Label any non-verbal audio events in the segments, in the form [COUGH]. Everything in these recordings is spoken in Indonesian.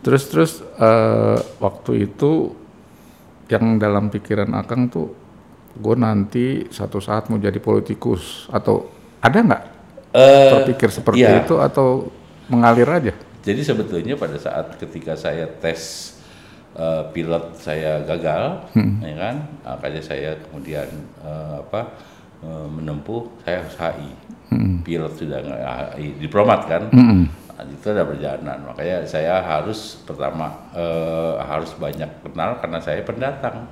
Terus terus eh, waktu itu yang dalam pikiran Akang tuh gue nanti satu saat mau jadi politikus. Atau ada nggak? Eh, terpikir seperti iya. itu atau mengalir aja? Jadi sebetulnya pada saat ketika saya tes eh, pilot saya gagal, ya kan, makanya saya kemudian eh, apa eh, menempuh saya HI, pilot sudah nggak HI, diplomat kan, Nah, itu ada perjalanan. Makanya saya harus pertama eh, harus banyak kenal karena saya pendatang.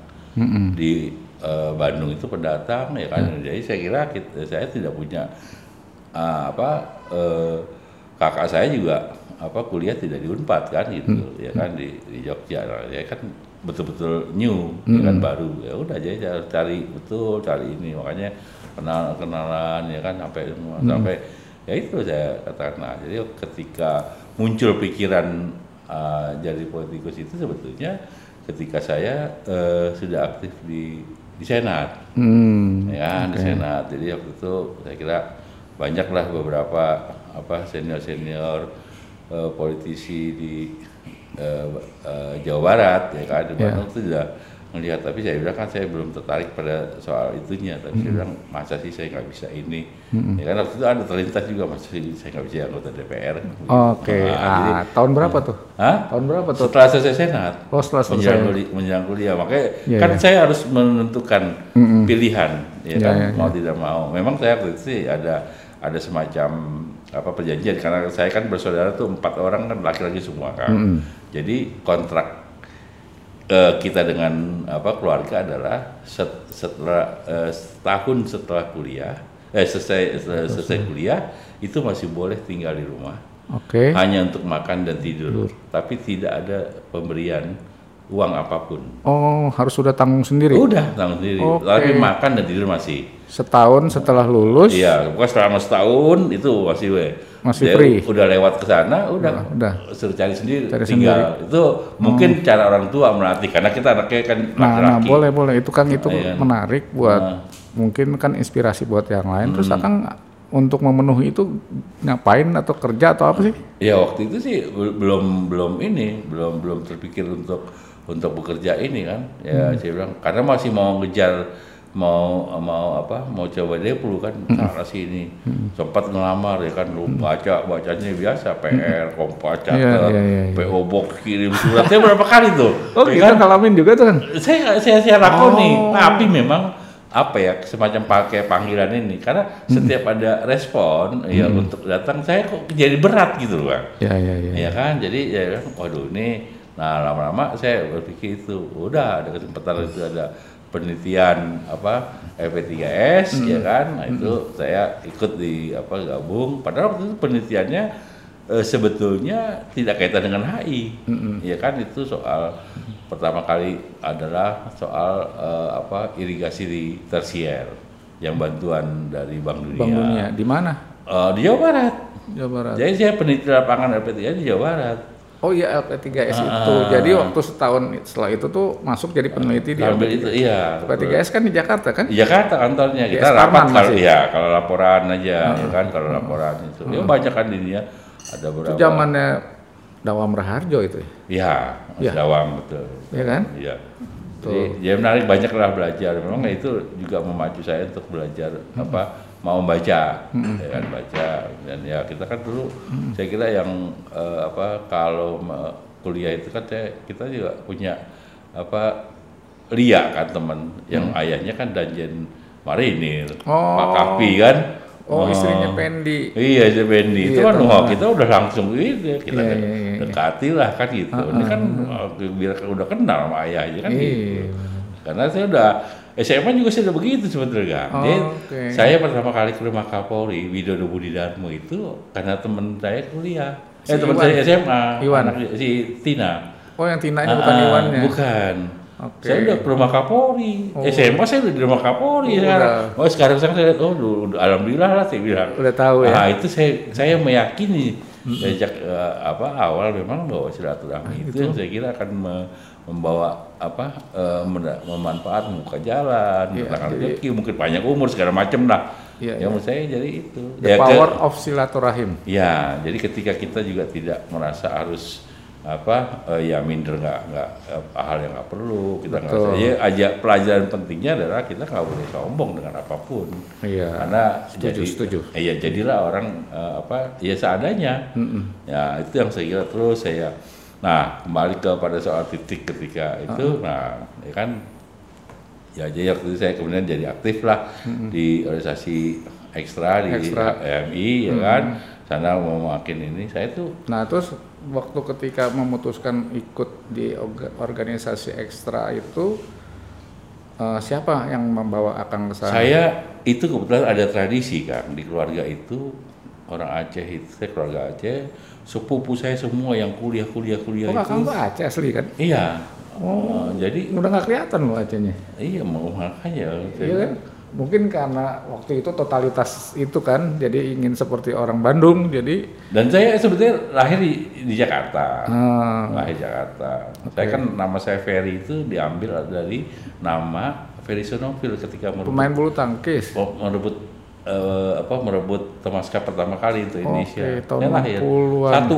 Di eh, Bandung itu pendatang ya kan, jadi saya kira kita, saya tidak punya ah, apa eh, kakak saya juga apa kuliah tidak di Unpad kan gitu ya kan? Di, di Jogja. Nah, ya kan betul-betul new ya kan baru. Ya udah jadi cari betul cari ini. Makanya kenal kenalan ya kan sampai sampai ya itu saya katakan nah jadi ketika muncul pikiran ah, jadi politikus itu sebetulnya ketika saya eh, sudah aktif di di Senat Hmm. ya di Senat. Jadi waktu itu saya kira banyaklah beberapa apa senior senior politisi di eh, eh, Jawa Barat ya kan di. Bandung itu sudah melihat tapi saya bilang kan saya belum tertarik pada soal itunya tapi saya bilang masa sih saya nggak bisa ini ya kan waktu itu ada terlintas juga masa sih saya nggak bisa anggota DPR Oke, Nah, ah, jadi, tahun berapa tuh? Hah? Tahun berapa tuh? setelah selesai senat Oh setelah selesai. menjelang kuliah, menjelang kuliah. makanya Iya, kan iya. saya harus menentukan pilihan ya Iya, kan iya, mau tidak mau memang saya waktu itu sih ada ada semacam apa perjanjian karena saya kan bersaudara tuh empat orang kan laki-laki semua kan jadi kontrak eh, kita dengan apa keluarga adalah set- setelah eh, setahun setelah kuliah eh selesai setelah selesai. kuliah itu masih boleh tinggal di rumah. Oke. hanya untuk makan dan tidur, tapi tidak ada pemberian uang apa pun. Oh harus sudah tanggung sendiri. Udah tanggung sendiri, Oke. tapi makan dan tidur masih. Setahun setelah lulus. Iya, pokoknya selama setahun itu masih we. Masih Dia free. Udah lewat ke sana, udah, udah. suruh cari sendiri, Cari tinggal. Itu mungkin cara orang tua melatih, karena kita anaknya kan Nah, nah, laki-laki. boleh boleh itu kan itu Iya. menarik buat Nah. mungkin kan inspirasi buat yang lain. Hmm. Terus akan untuk memenuhi itu ngapain atau kerja atau apa sih? Ya waktu itu sih bel- belum belum ini belum belum terpikir untuk untuk bekerja ini kan. Ya saya bilang karena masih mau ngejar mau mau apa mau coba deplu kan sana sini sempat ngelamar ya kan lu baca bacanya biasa PR kompas Iya, catat iya, iya, iya. PO box kirim suratnya berapa kali tuh? Oh Ya kita kan? ngalamin juga tuh kan? saya saya saya lakoni Oh. tapi memang apa ya semacam pakai panggilan ini. Karena setiap ada respon ya untuk datang saya kok jadi berat gitu loh Bang. Ya ya ya. ya kan? Jadi ya kan, waduh ini nah lama-lama saya berpikir itu udah ada kesempatan itu ada penelitian apa FP3S ya kan? Nah itu saya ikut di apa gabung. Padahal waktu itu penelitiannya eh, sebetulnya tidak kaitan dengan HI ya kan? Itu soal pertama kali adalah soal eh, apa irigasi di tersier yang bantuan dari Bank Dunia, Bang Dunia. Di mana? Eh, di Jawa Barat. Jawa Barat. jadi saya peneliti lapangan LP3 di Jawa Barat. Oh iya LP3S Ah, itu. Jadi waktu setahun setelah itu tuh masuk jadi peneliti di Ambil LP3. itu iya. LP3S kan di Jakarta kan? Di Jakarta kantornya Di kita rapat kalau iya kalau laporan aja ya kan kalau laporan itu. Ya banyak kan di dia ada Itu beberapa. zamannya Dawam Raharjo itu. ya? Iya, Mas Iya. Dawang betul. Iya kan? Iya. Jadi ya menarik banyak lah belajar. Memang itu juga memacu saya untuk belajar apa mau baca, ya kan baca dan ya kita kan dulu saya kira yang eh, apa kalau kuliah itu kan saya, kita juga punya apa Lia kan teman yang ayahnya kan danjen marinir, Oh. Pak Kapi kan. Oh, istrinya Pendi. Iya, si Bendy itu Iya, kan teman. wah, kita udah langsung ini kita Iya, dek- iya, iya. dekati lah kan gitu. Ini kan uh, biar udah kenal sama ayahnya kan gitu. Iya. Karena saya udah SMA juga sudah begitu sebetulnya. Oh, Jadi oke. saya pertama kali ke rumah Kapolri Widodo Budi Darmo itu karena teman saya kuliah. Si eh teman Iwan. saya SMA. Iwan. si Tina. Oh yang Tina ini bukan Ah, ah, Iwannya. Bukan. Oke. Saya udah ke rumah Kapolri. Oh. SMA saya udah di rumah Kapolri Oh, sekarang. udah. Oh sekarang saya oh du- du- alhamdulillah lah saya bilang. Udah tahu ya. Nah itu saya saya meyakini sejak eh, apa awal memang bahwa silaturahmi itu yang saya kira akan me- membawa apa menda- memanfaat muka jalan, mendatangkan jadi- rezeki, mungkin banyak umur segala macam lah. Iya, ya iya. menurut saya jadi itu. The Ya, ke- power of silaturahim. Ya, jadi ketika kita juga tidak merasa harus apa eh, ya minder nggak nggak eh, hal yang nggak perlu kita nggak ya aja pelajaran pentingnya adalah kita nggak boleh sombong dengan apa pun Iya. karena Setuju, jadi setuju. iya jadilah orang eh, apa ya seadanya ya itu yang saya kira terus saya nah kembali kepada soal titik ketika itu nah ya kan ya jadi waktu itu saya kemudian jadi aktif lah di organisasi ekstra di Ekstra. HMI ya kan sana mau makin ini saya tuh Nah, terus waktu ketika memutuskan ikut di orga- organisasi ekstra itu eh, siapa yang membawa Akang ke sana? Saya itu kebetulan ada tradisi kan di keluarga itu orang Aceh itu saya keluarga Aceh sepupu saya semua yang kuliah kuliah kuliah Oh, itu tuh Aceh asli kan? iya Oh, jadi Udah nggak kelihatan loh Acehnya. iya mau makanya Iya kan? Mungkin karena waktu itu totalitas itu kan, jadi ingin seperti orang Bandung, jadi dan saya sebetulnya lahir di, di Jakarta ah, lahir Jakarta saya kan nama saya Ferry itu diambil dari nama Ferry Sonovil ketika merebut pemain bulu tangkis. Oh, merebut eh, apa merebut Tomaska pertama kali untuk Indonesia. Oke, tahun Dia lahir 60-an. satu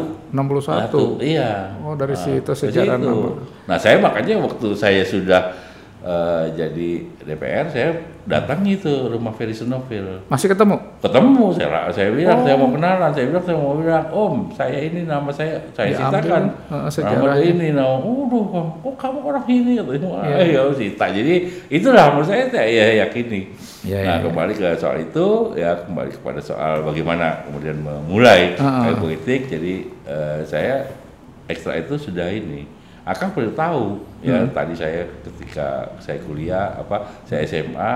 61. iya. Oh, dari Nah, situ sejarah nama. Nah, saya makanya waktu saya sudah eh, jadi DPR, saya datang itu rumah Ferry Sonovil. Masih ketemu? Ketemu saya saya bilang Oh. saya mau kenalan, saya bilang saya mau bilang, "Om, saya ini nama saya saya Diambil, ceritakan." eh, Nama ini, nah, udah, oh kamu orang ini, katanya, wah, Iya. ya cerita. Jadi itulah menurut saya saya ya yakini. Iya, nah, iya, kembali ke soal itu, ya kembali kepada soal bagaimana kemudian memulai ah. karir politik. Jadi eh, saya ekstra itu sudah ini. Akan perlu tahu ya Hmm. tadi saya ketika saya kuliah apa saya SMA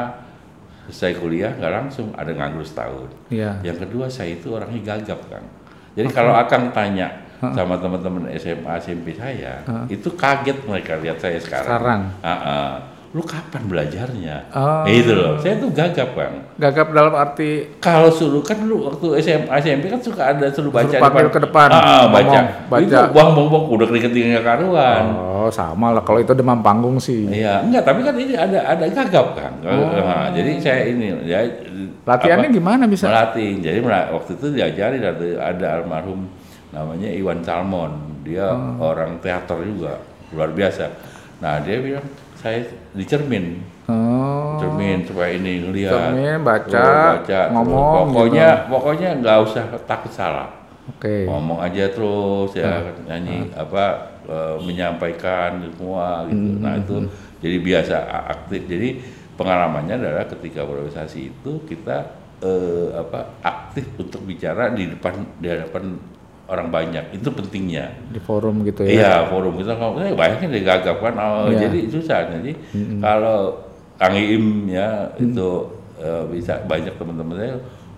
saya kuliah nggak langsung ada nganggur setahun. Iya. Yang kedua saya itu orangnya gagap kang. Jadi kalau Akang tanya sama teman-teman SMA SMP saya, itu kaget mereka lihat saya sekarang. Sekarang. Ah. Lu kapan belajarnya? Oh. Itu loh. Saya tuh gagap kang. Gagap dalam arti Kalau suruh kan dulu waktu SMA SMP kan suka ada suruh baca Suruh panggil ke depan, Ah, ah, baca. ngomong, baca. Itu bang bang bang udah keringetin karuan. Oh, sama lah. Kalau itu demam panggung sih. Iya, enggak, tapi kan ini ada ada gagap kan. Nah, jadi saya ini ya Oh. Latihannya apa, gimana bisa? Melatih. Jadi waktu itu diajari ada, ada almarhum namanya Iwan Salmon. Dia Oh. orang teater juga, luar biasa. Nah, dia bilang saya dicermin, Oh. cermin supaya ini ngelihat. Cermin, baca, Terus baca, terus ngomong gitu. Pokoknya pokoknya nggak usah takut salah. Oke. Ngomong aja terus ya Hmm. nyanyi apa eh, menyampaikan semua gitu. Hmm, Nah, itu jadi biasa aktif. Jadi pengalamannya adalah ketika berorganisasi itu kita eh, apa aktif untuk bicara di depan di hadapan orang banyak. Itu pentingnya. Di forum gitu ya. Iya, forum kita kalau eh, bayangin deh gagap kan. Oh, Iya. Jadi susah. Jadi kalau Kang Iim ya itu eh, bisa banyak teman-teman saya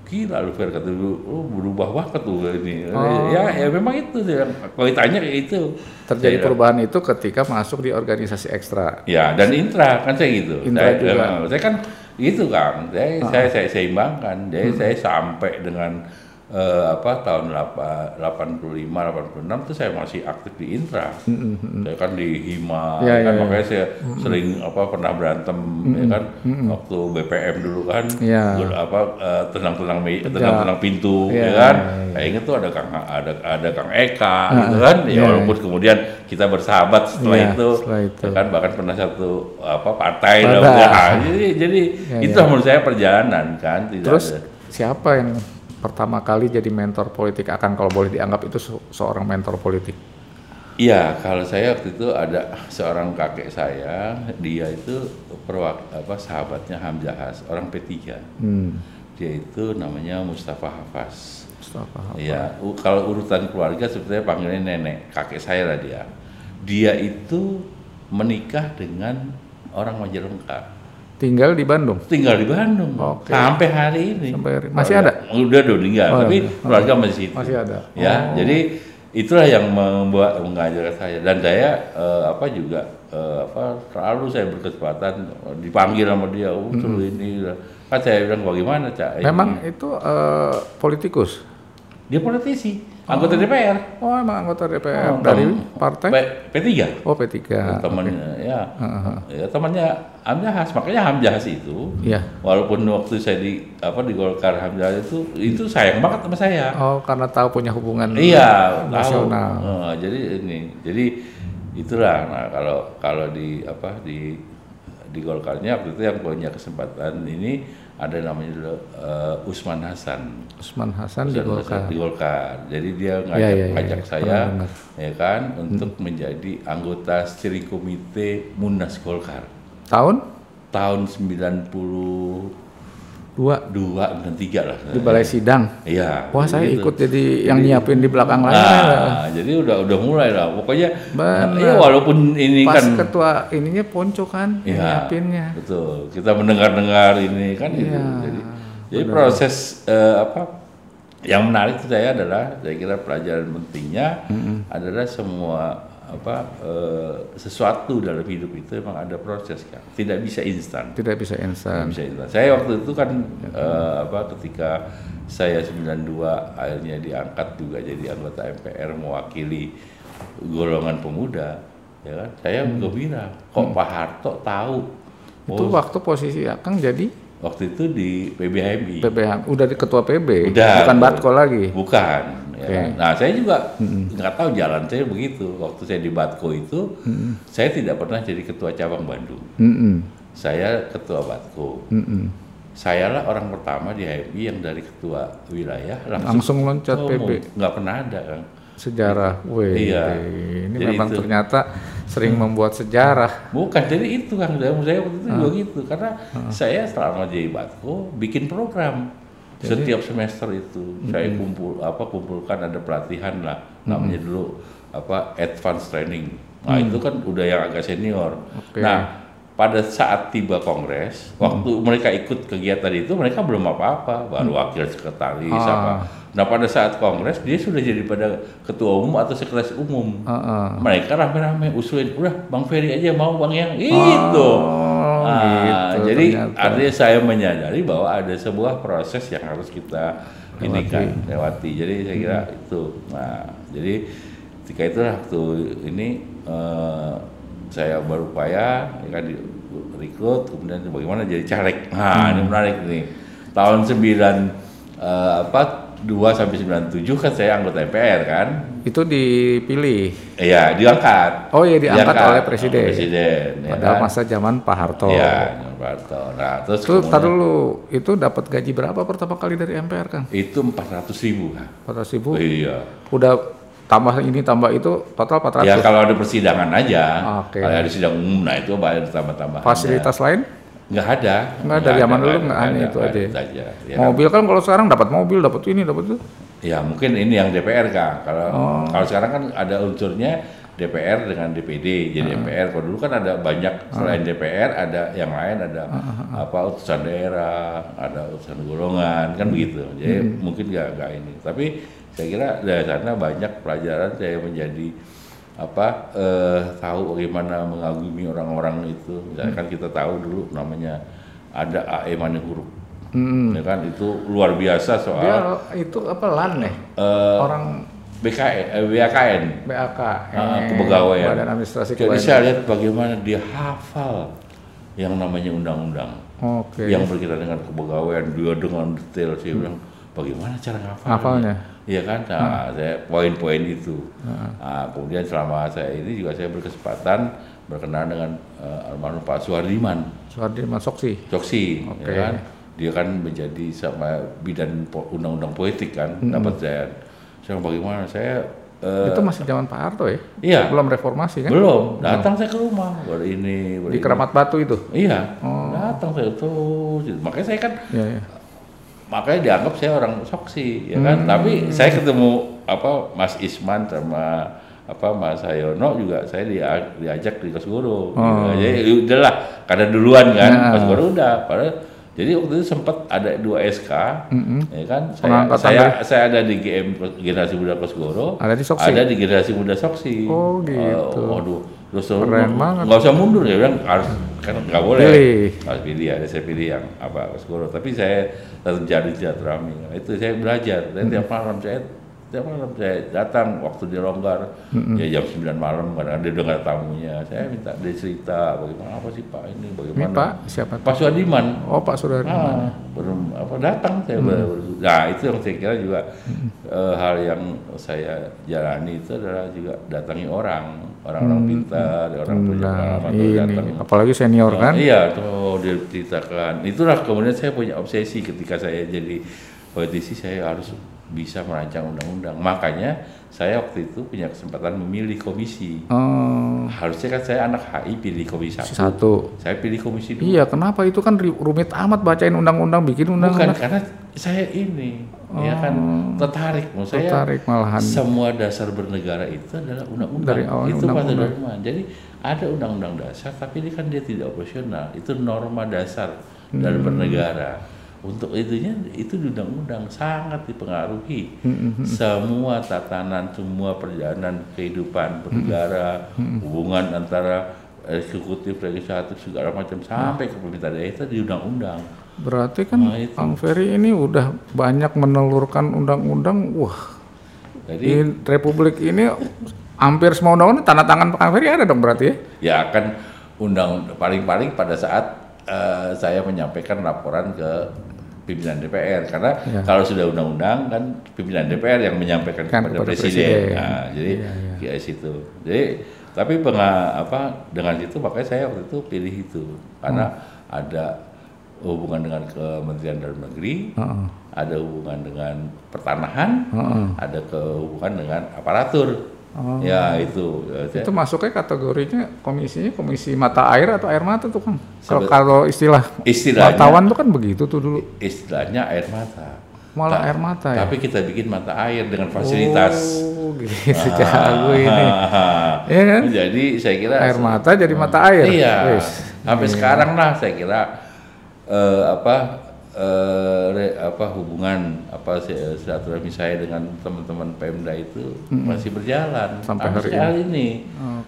gila lu Fer kata lu lu berubah banget tuh ini. Oh. Ya, ya memang itu sih. Kalau ditanya kayak itu. Terjadi Saya- perubahan itu ketika masuk di organisasi ekstra. Ya, dan intra kan saya gitu. Intra saya, juga. eh, saya kan gitu Kang. Saya saya saya seimbangkan. Jadi Hmm. saya sampai dengan eh, apa tahun 8, 85 86 tuh saya masih aktif di intra. Saya kan di Hima Hmm, Ya, kan ya, ya. makanya saya sering apa pernah berantem ya kan waktu BPM dulu kan Hmm, Ya. ber- apa eh, tenang-tenang tenang-tenang pintu Ya, ya kan. ya, ya. Saya ingat tuh ada Kang ada ada Kang Eka Ah, gitu kan. Ya ya, walaupun kemudian kita bersahabat setelah Ya, itu setelah itu. ya kan bahkan pernah satu apa partai ya, jadi jadi Ya, itu ya. menurut saya perjalanan kan tidak Terus ada. siapa yang pertama kali jadi mentor politik akan kalau boleh dianggap itu se- seorang mentor politik? Iya, kalau saya waktu itu ada seorang kakek saya, dia itu perwak apa sahabatnya Hamzahas, orang P3. Hmm. Dia itu namanya Mustafa Hafaz. Mustafa. Iya, u- kalau urutan keluarga sebetulnya panggilnya nenek, kakek saya lah dia. Dia itu menikah dengan orang Majalengka. Tinggal di Bandung. Tinggal di Bandung Oke. sampai hari ini. Sampai hari- masih ada? Udah udah meninggal, Oh, tapi ada. keluarga masih itu. Masih ada. Ya, Oh. jadi itulah yang membuat mengajar saya dan saya eh, apa juga eh, apa selalu saya berkesempatan eh, dipanggil sama dia, oh suruh ini kan saya bilang bagaimana cak? ini?" Memang itu eh, politikus. Dia politisi, anggota DPR. Oh, emang anggota DPR Oh, dari partai? P, P3. Oh, P3. temannya ya, Heeh. ya temannya Hamzahas. Makanya Hamzahas itu Iya. walaupun waktu saya di apa di Golkar Hamzahas itu itu sayang banget sama saya. Oh, karena tahu punya hubungan Iya, tahu. nasional. Eh, jadi ini, jadi itulah. Nah, kalau kalau di apa di di Golkarnya waktu itu yang punya kesempatan ini ada namanya dulu eh, Usman Hasan. Usman Hasan di Golkar. Hasan di Golkar. Jadi dia Iya, ngajak, iya, iya, ngajak iya. saya, ya kan, untuk menjadi anggota steering komite Munas Golkar Tahun tahun 92 dua 93 lah. di Balai Sidang. Iya. Wah, saya gitu. ikut jadi yang nyiapin di belakang layar. Nah, jadi udah udah mulai lah. Pokoknya Benar. ya walaupun ini Pas kan ketua ininya Ponco kan Iya. nyiapinnya. betul. Kita mendengar-dengar ini kan itu. Iya, Jadi jadi proses eh, apa yang menarik saya adalah saya kira pelajaran pentingnya adalah semua apa eh, sesuatu dalam hidup itu memang ada proses kan. Tidak bisa instan. Tidak bisa instan. bisa instan. Saya waktu itu kan eh, apa ketika saya 92 akhirnya diangkat juga jadi anggota MPR mewakili golongan pemuda, ya kan? Saya gembira. Kok Pak Harto tahu? Itu Oh, waktu posisi Akang jadi waktu itu di PBHMI. PBH, udah di ketua PB, Udah. bukan Batko lagi. Bukan. ya Oke. kan? Nah, saya juga nggak tahu jalan saya begitu. Waktu saya di Batko itu, saya tidak pernah jadi ketua cabang Bandung. Mm-mm. Saya ketua Batko. Mm-mm. Sayalah orang pertama di HMI yang dari ketua wilayah langsung, Langsung loncat. PB. Nggak pernah ada kan. Sejarah, weh. Iya. Ini Jadi memang itu. ternyata sering membuat sejarah. Bukan, jadi itu kan saya saya waktu itu juga gitu. Karena saya selama jadi Batko bikin program setiap semester itu saya kumpul apa kumpulkan ada pelatihan lah namanya dulu apa advance training. Nah itu kan udah yang agak senior. Oke. Nah pada saat tiba kongres, waktu mereka ikut kegiatan itu mereka belum apa-apa, baru wakil sekretaris Ah. apa. Nah pada saat kongres dia sudah jadi pada ketua umum atau sekretaris umum. Heeh. Mereka rame-rame usulin, udah Bang Ferry aja mau Bang yang itu. Oh, Ah, gitu jadi ternyata. artinya saya menyadari bahwa ada sebuah proses yang harus kita ini Lewati. kan lewati. Jadi saya kira itu. Nah, jadi ketika itu waktu ini eh, saya berupaya ya kan di rekrut kemudian bagaimana jadi caleg. Nah, ini menarik nih. Tahun 9 eh, apa 2 sampai 97 kan saya anggota MPR kan. Itu dipilih. Iya, diangkat. Oh iya diangkat oleh presiden. Presiden, ya Padahal kan? masa zaman Pak Harto. Iya, Pak Harto. Nah, terus Itu kemudian- dulu, itu dapat gaji berapa pertama kali dari MPR kan? itu 400 ribu kan? 400 ribu. Iya. Udah tambah ini tambah itu total 400. Ya kalau ada persidangan aja. Oke. Kalau ada sidang umum, nah itu bayar tambah-tambah. Fasilitas lain? Nggak ada. Nggak ada, zaman dulu nggak ada itu aja. aja. Ya, kan? Mobil kan kalau sekarang dapat mobil, dapat ini, dapat itu. Ya mungkin ini yang DPR kang. Kalau Oh. kalau sekarang kan ada unsurnya DPR dengan DPD. Jadi Ah. DPR. Kalau dulu kan ada banyak selain DPR ada yang lain ada Ah, apa utusan daerah, ada utusan golongan kan begitu. Jadi Hmm. mungkin nggak nggak ini. Tapi saya kira dari sana banyak pelajaran saya menjadi apa eh, tahu bagaimana mengagumi orang-orang itu. Misalnya kan kita tahu dulu namanya ada AE Manihuruk. Hmm. Ya kan itu luar biasa soal Dia itu apa LAN nih? eh, Orang BKN, eh, BAKN, BAK, Ah, eh, kepegawaian. Badan Administrasi Jadi saya lihat bagaimana dia hafal yang namanya undang-undang, Oke. yang berkaitan dengan kepegawaian dia dengan detail. Saya bilang bagaimana cara ngafalnya? Ngafalnya? Iya kan, nah, saya poin-poin itu. Nah, kemudian selama saya ini juga saya berkesempatan berkenalan dengan eh, almarhum Pak Suhardiman, Suhardi Masoksi. Coksi, Oke. ya kan? Dia kan menjadi sama bidan undang-undang politik kan, dapat saya. Saya bagaimana saya eh, itu masih zaman Pak Harto ya? Iya. Belum reformasi kan? belum datang saya ke rumah baru ini baru Di ini. Keramat Batu itu. iya Oh. datang saya tuh makanya saya kan Iya, iya. Makanya dianggap saya orang soksi ya kan tapi saya ketemu apa Mas Isman sama apa Mas Hayono juga saya dia, diajak di Kosgoro Oh. jadi udahlah karena duluan kan Ya. Kosgoro udah padahal jadi waktu itu sempat ada dua SK Mm-mm. ya kan saya saya, dari- saya ada di GM generasi muda Kosgoro Ada di Soksi? ada di generasi muda Soksi Oh, gitu. waduh terus Keren banget. nggak usah mundur ya bilang harus kan nggak boleh. Pilih. harus pilih ada saya pilih yang apa Skoro tapi saya tetap jadi silaturahmi. Nah, itu saya belajar. Dan tiap malam saya tiap malam saya datang waktu dia longgar ya jam 9 malam kadang dia dengar tamunya saya minta dia cerita bagaimana apa sih pak ini Ini bagaimana Pak siapa? Pak Suadiman Oh Pak Saudara. Ah, belum apa datang saya baru. Nah itu yang saya kira juga eh, hal yang saya jalani itu adalah juga datangi orang, orang-orang pintar, orang punya Nah, pengalaman tuh ini datang. apalagi senior Oh, kan? Iya, tuh dia ceritakan. Itulah kemudian saya punya obsesi ketika saya jadi politisi saya harus bisa merancang undang-undang. Makanya saya waktu itu punya kesempatan memilih komisi. Oh, Harusnya kan saya anak HI pilih komisi satu. satu. Saya pilih komisi dua. Iya, kenapa itu kan rumit amat bacain undang-undang, bikin Bukan undang-undang. karena saya ini ya kan tertarik menurut saya Tertarik malahan. semua dasar bernegara itu adalah undang-undang Dari awal itu pada undang-undang. norma jadi ada undang-undang dasar tapi ini kan dia tidak operasional itu norma dasar Hmm. dalam bernegara untuk itunya itu undang-undang sangat dipengaruhi Hmm, semua tatanan semua perjalanan kehidupan bernegara Hmm, hubungan antara eksekutif legislatif segala macam sampai ke pemerintah daerah itu di undang-undang Berarti kan Nah, itu. Bang Ferry ini udah banyak menelurkan undang-undang. Wah, jadi di Republik ini hampir semua undang-undang tanda tangan Bang Ferry ada dong berarti ya? ya akan undang paling-paling pada saat eh, saya menyampaikan laporan ke pimpinan DPR karena Ya. kalau sudah undang-undang kan pimpinan DPR yang menyampaikan Kan kepada, kepada presiden. presiden. Nah, jadi Iya, iya. ya situ. Jadi tapi penga, apa dengan itu makanya saya waktu itu pilih itu karena Hmm. ada hubungan dengan Kementerian Dalam Negeri, Heeh. ada hubungan dengan pertanahan, Heeh. ada kehubungan dengan aparatur. Oh. Ya itu. Ya, Itu masuknya kategorinya komisinya komisi mata air atau air mata tuh Kang. Kalau kalau istilah istilahnya wartawan tuh kan begitu tuh dulu. istilahnya air mata. Malah Ta- air mata ya. Tapi kita bikin mata air dengan fasilitas. Oh, gitu jago ini. [LAUGHS] Iya kan? Jadi saya kira Air mata jadi mata air. Iya. Wis. Sampai sekarang lah saya kira eh, apa eh, re- apa hubungan apa si- silaturahmi saya dengan teman-teman Pemda itu masih berjalan Sampai hari hari ini.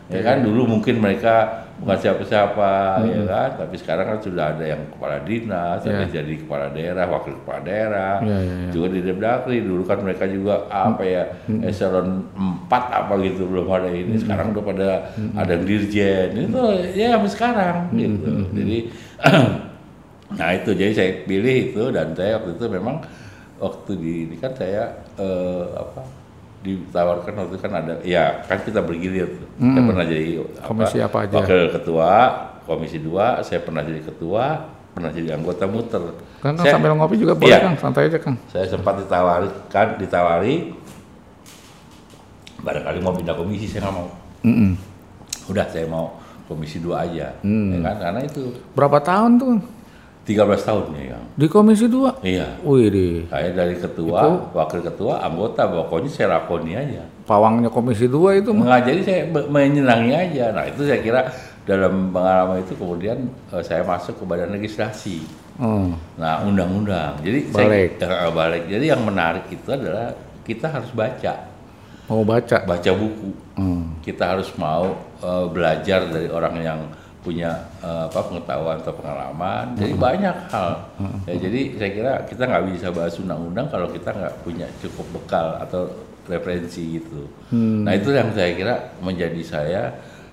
Ya kan dulu mungkin mereka bukan siapa-siapa ya kan, tapi sekarang kan sudah ada yang kepala dinas, ada Iya. jadi kepala daerah, wakil kepala daerah. Iya, iya, iya. Juga di Depdagri dulu kan mereka juga apa ya eselon 4 apa gitu belum ada ini. Sekarang udah pada ada yang dirjen. Itu ya sampai sekarang gitu. Jadi [CLEARS THROAT] nah itu jadi saya pilih itu dan saya waktu itu memang waktu di ini kan saya eh, apa ditawarkan waktu itu kan ada ya kan kita bergilir tuh. Saya pernah jadi Komisi apa aja? wakil ketua komisi 2 saya pernah jadi ketua pernah jadi anggota muter Kan, kan Saya- sambil ngopi juga boleh Iya. Kang, santai aja Kang. saya sempat ditawari kan ditawari barangkali mau pindah komisi saya nggak mau Mm-mm. udah saya mau komisi 2 aja Hmm. ya kan karena itu Berapa tahun tuh? Kang? 13 tahun ya Kang. Di Komisi 2? iya Wih, di saya dari ketua wakil ketua anggota pokoknya saya lakoni aja pawangnya Komisi 2 itu jadi saya menyenangi aja nah itu saya kira dalam pengalaman itu kemudian eh, saya masuk ke badan legislasi Oh, Nah, undang-undang. Jadi Balik. saya eh, balik. Jadi yang menarik itu adalah kita harus baca, mau baca. baca buku. Hmm. Kita harus mau eh, belajar dari orang yang punya eh, apa pengetahuan atau pengalaman. Jadi banyak hal. Ya, jadi saya kira kita nggak bisa bahas undang-undang kalau kita nggak punya cukup bekal atau referensi gitu. Nah itu yang saya kira menjadi saya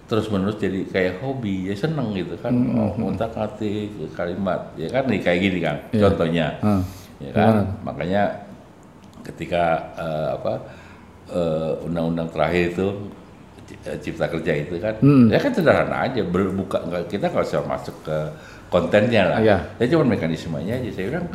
terus menerus jadi kayak hobi ya seneng gitu kan oh, ngontak ngatik kalimat ya kan nih kayak gini kan Iya. contohnya Hmm. ya kan makanya ketika eh, apa eh, undang-undang terakhir itu ci- eh, cipta kerja itu kan Hmm. ya kan sederhana aja berbuka kita nggak usah masuk ke kontennya lah Iya. ya cuma mekanismenya aja saya bilang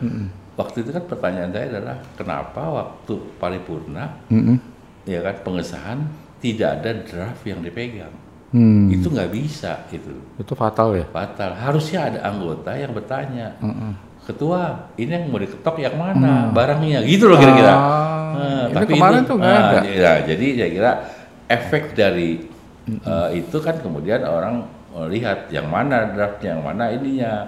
waktu itu kan pertanyaan saya adalah kenapa waktu paripurna Mm-mm. ya kan pengesahan tidak ada draft yang dipegang Hmm. itu nggak bisa itu Itu fatal ya? batal harusnya ada anggota yang bertanya Mm-mm. ketua ini yang mau diketok yang mana barangnya gitu loh kira-kira Ah, Nah, ini kemarin tuh nggak ah, ada. ya, jadi saya kira efek dari eh, itu kan kemudian orang melihat yang mana draftnya yang mana ininya.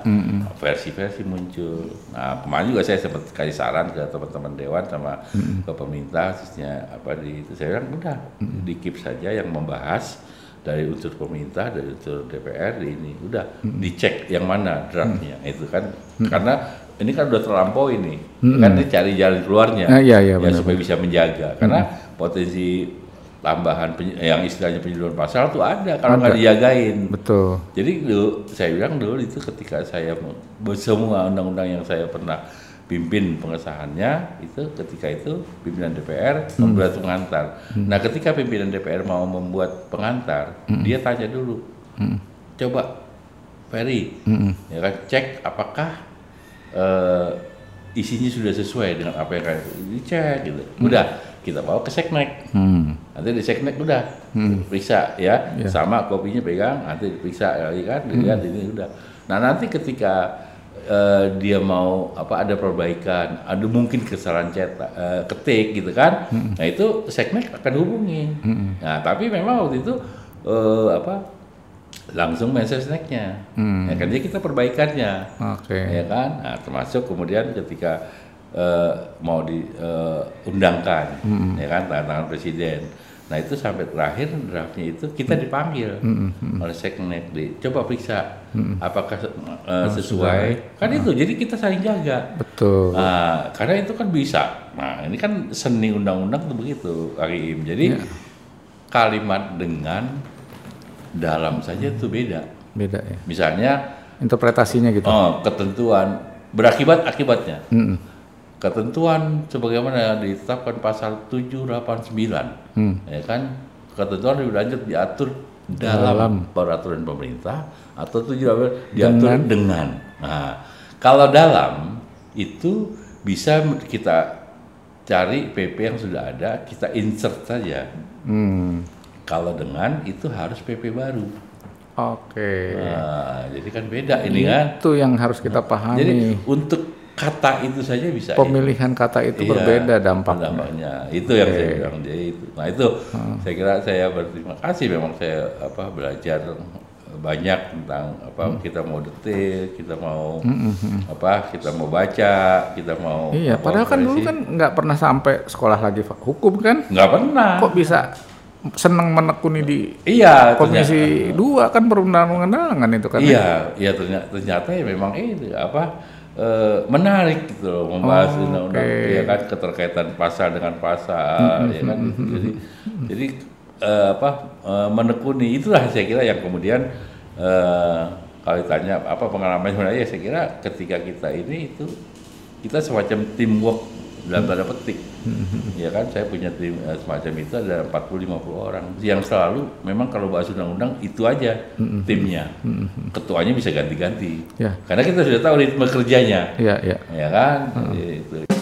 Versi-versi muncul. Nah kemarin juga saya sempat kasih saran ke teman-teman dewan sama ke pemerintah khususnya apa di itu. Saya bilang udah di keep saja yang membahas dari unsur pemerintah, dari unsur DPR ini. Udah dicek yang mana draftnya. Itu kan karena ini kan udah terlampau ini. Kan dia cari jalan keluarnya. Ah, iya, iya, ya benar, supaya bisa menjaga. Karena potensi tambahan yang istilahnya penyeluruhan pasal tuh ada kalau nggak dijagain Betul. jadi dulu saya bilang dulu itu ketika saya semua undang-undang yang saya pernah pimpin pengesahannya itu ketika itu pimpinan DPR membuat pengantar. Nah ketika pimpinan DPR mau membuat pengantar, dia tanya dulu, coba Ferry, ya kan cek apakah eh, isinya sudah sesuai dengan apa yang kayak dicek gitu. Udah kita bawa ke seknek. Hmm. Nanti di seknek udah. Periksa ya, sama kopinya pegang, nanti diperiksa ya kan, dilihat ini udah. Nah nanti ketika eh, dia mau apa ada perbaikan, ada mungkin kesalahan cetak, eh, ketik gitu kan, nah itu seknek akan hubungi. Nah tapi memang waktu itu eh, apa langsung message sekneknya, ya kan? Jadi kita perbaikannya. Oke. ya kan? Nah, termasuk kemudian ketika eh, mau diundangkan ya kan? Tangan tangan presiden nah itu sampai terakhir draftnya itu kita dipanggil oleh seknek di coba periksa apakah eh, sesuai kan itu jadi kita saling jaga Betul. Nah, karena itu kan bisa. Nah, ini kan seni undang-undang tuh begitu, Iim. Jadi kalimat dengan dalam saja itu beda. Beda ya. Misalnya Interpretasinya gitu. oh, ketentuan berakibat akibatnya. Mm-mm. Ketentuan sebagaimana ditetapkan pasal 789. Hmm. Ya kan? Ketentuan lebih lanjut diatur dalam, Dalam. peraturan pemerintah atau 789 diatur dengan. Nah, kalau dalam itu bisa kita cari PP yang sudah ada, kita insert saja. Hmm. Kalau dengan itu harus PP baru. Oke. Nah, jadi kan beda ini kan. Itu yang harus kita pahami. Jadi untuk kata itu saja bisa. Pemilihan kata itu Iya, berbeda dampaknya. dampaknya. Itu yang saya bilang jadi itu. Nah itu saya kira saya berterima kasih memang saya apa belajar banyak tentang apa kita mau detail, kita mau apa kita mau baca, kita mau Iya, apa, padahal kan dulu kan nggak pernah sampai sekolah lagi hukum kan? nggak pernah. Kok bisa seneng menekuni di Iya, Komisi dua kan perundang-undangan itu kan? Iya, iya ternyata, ternyata ya memang itu apa eh, menarik gitu loh membahas Oh, undang-undang. oke. ya kan keterkaitan pasal dengan pasal ya kan? jadi jadi eh, apa eh, menekuni. Itulah saya kira yang kemudian eh, kalau ditanya apa pengalaman sebenarnya ya saya kira ketika kita ini itu kita semacam teamwork dalam tanda petik. Ya kan? Saya punya tim eh, semacam itu ada 40-50 orang. Yang selalu memang kalau bahas undang-undang itu aja timnya. Ketuanya bisa ganti-ganti. Ya. karena kita sudah tahu ritme kerjanya. Iya, iya. ya kan? Jadi itu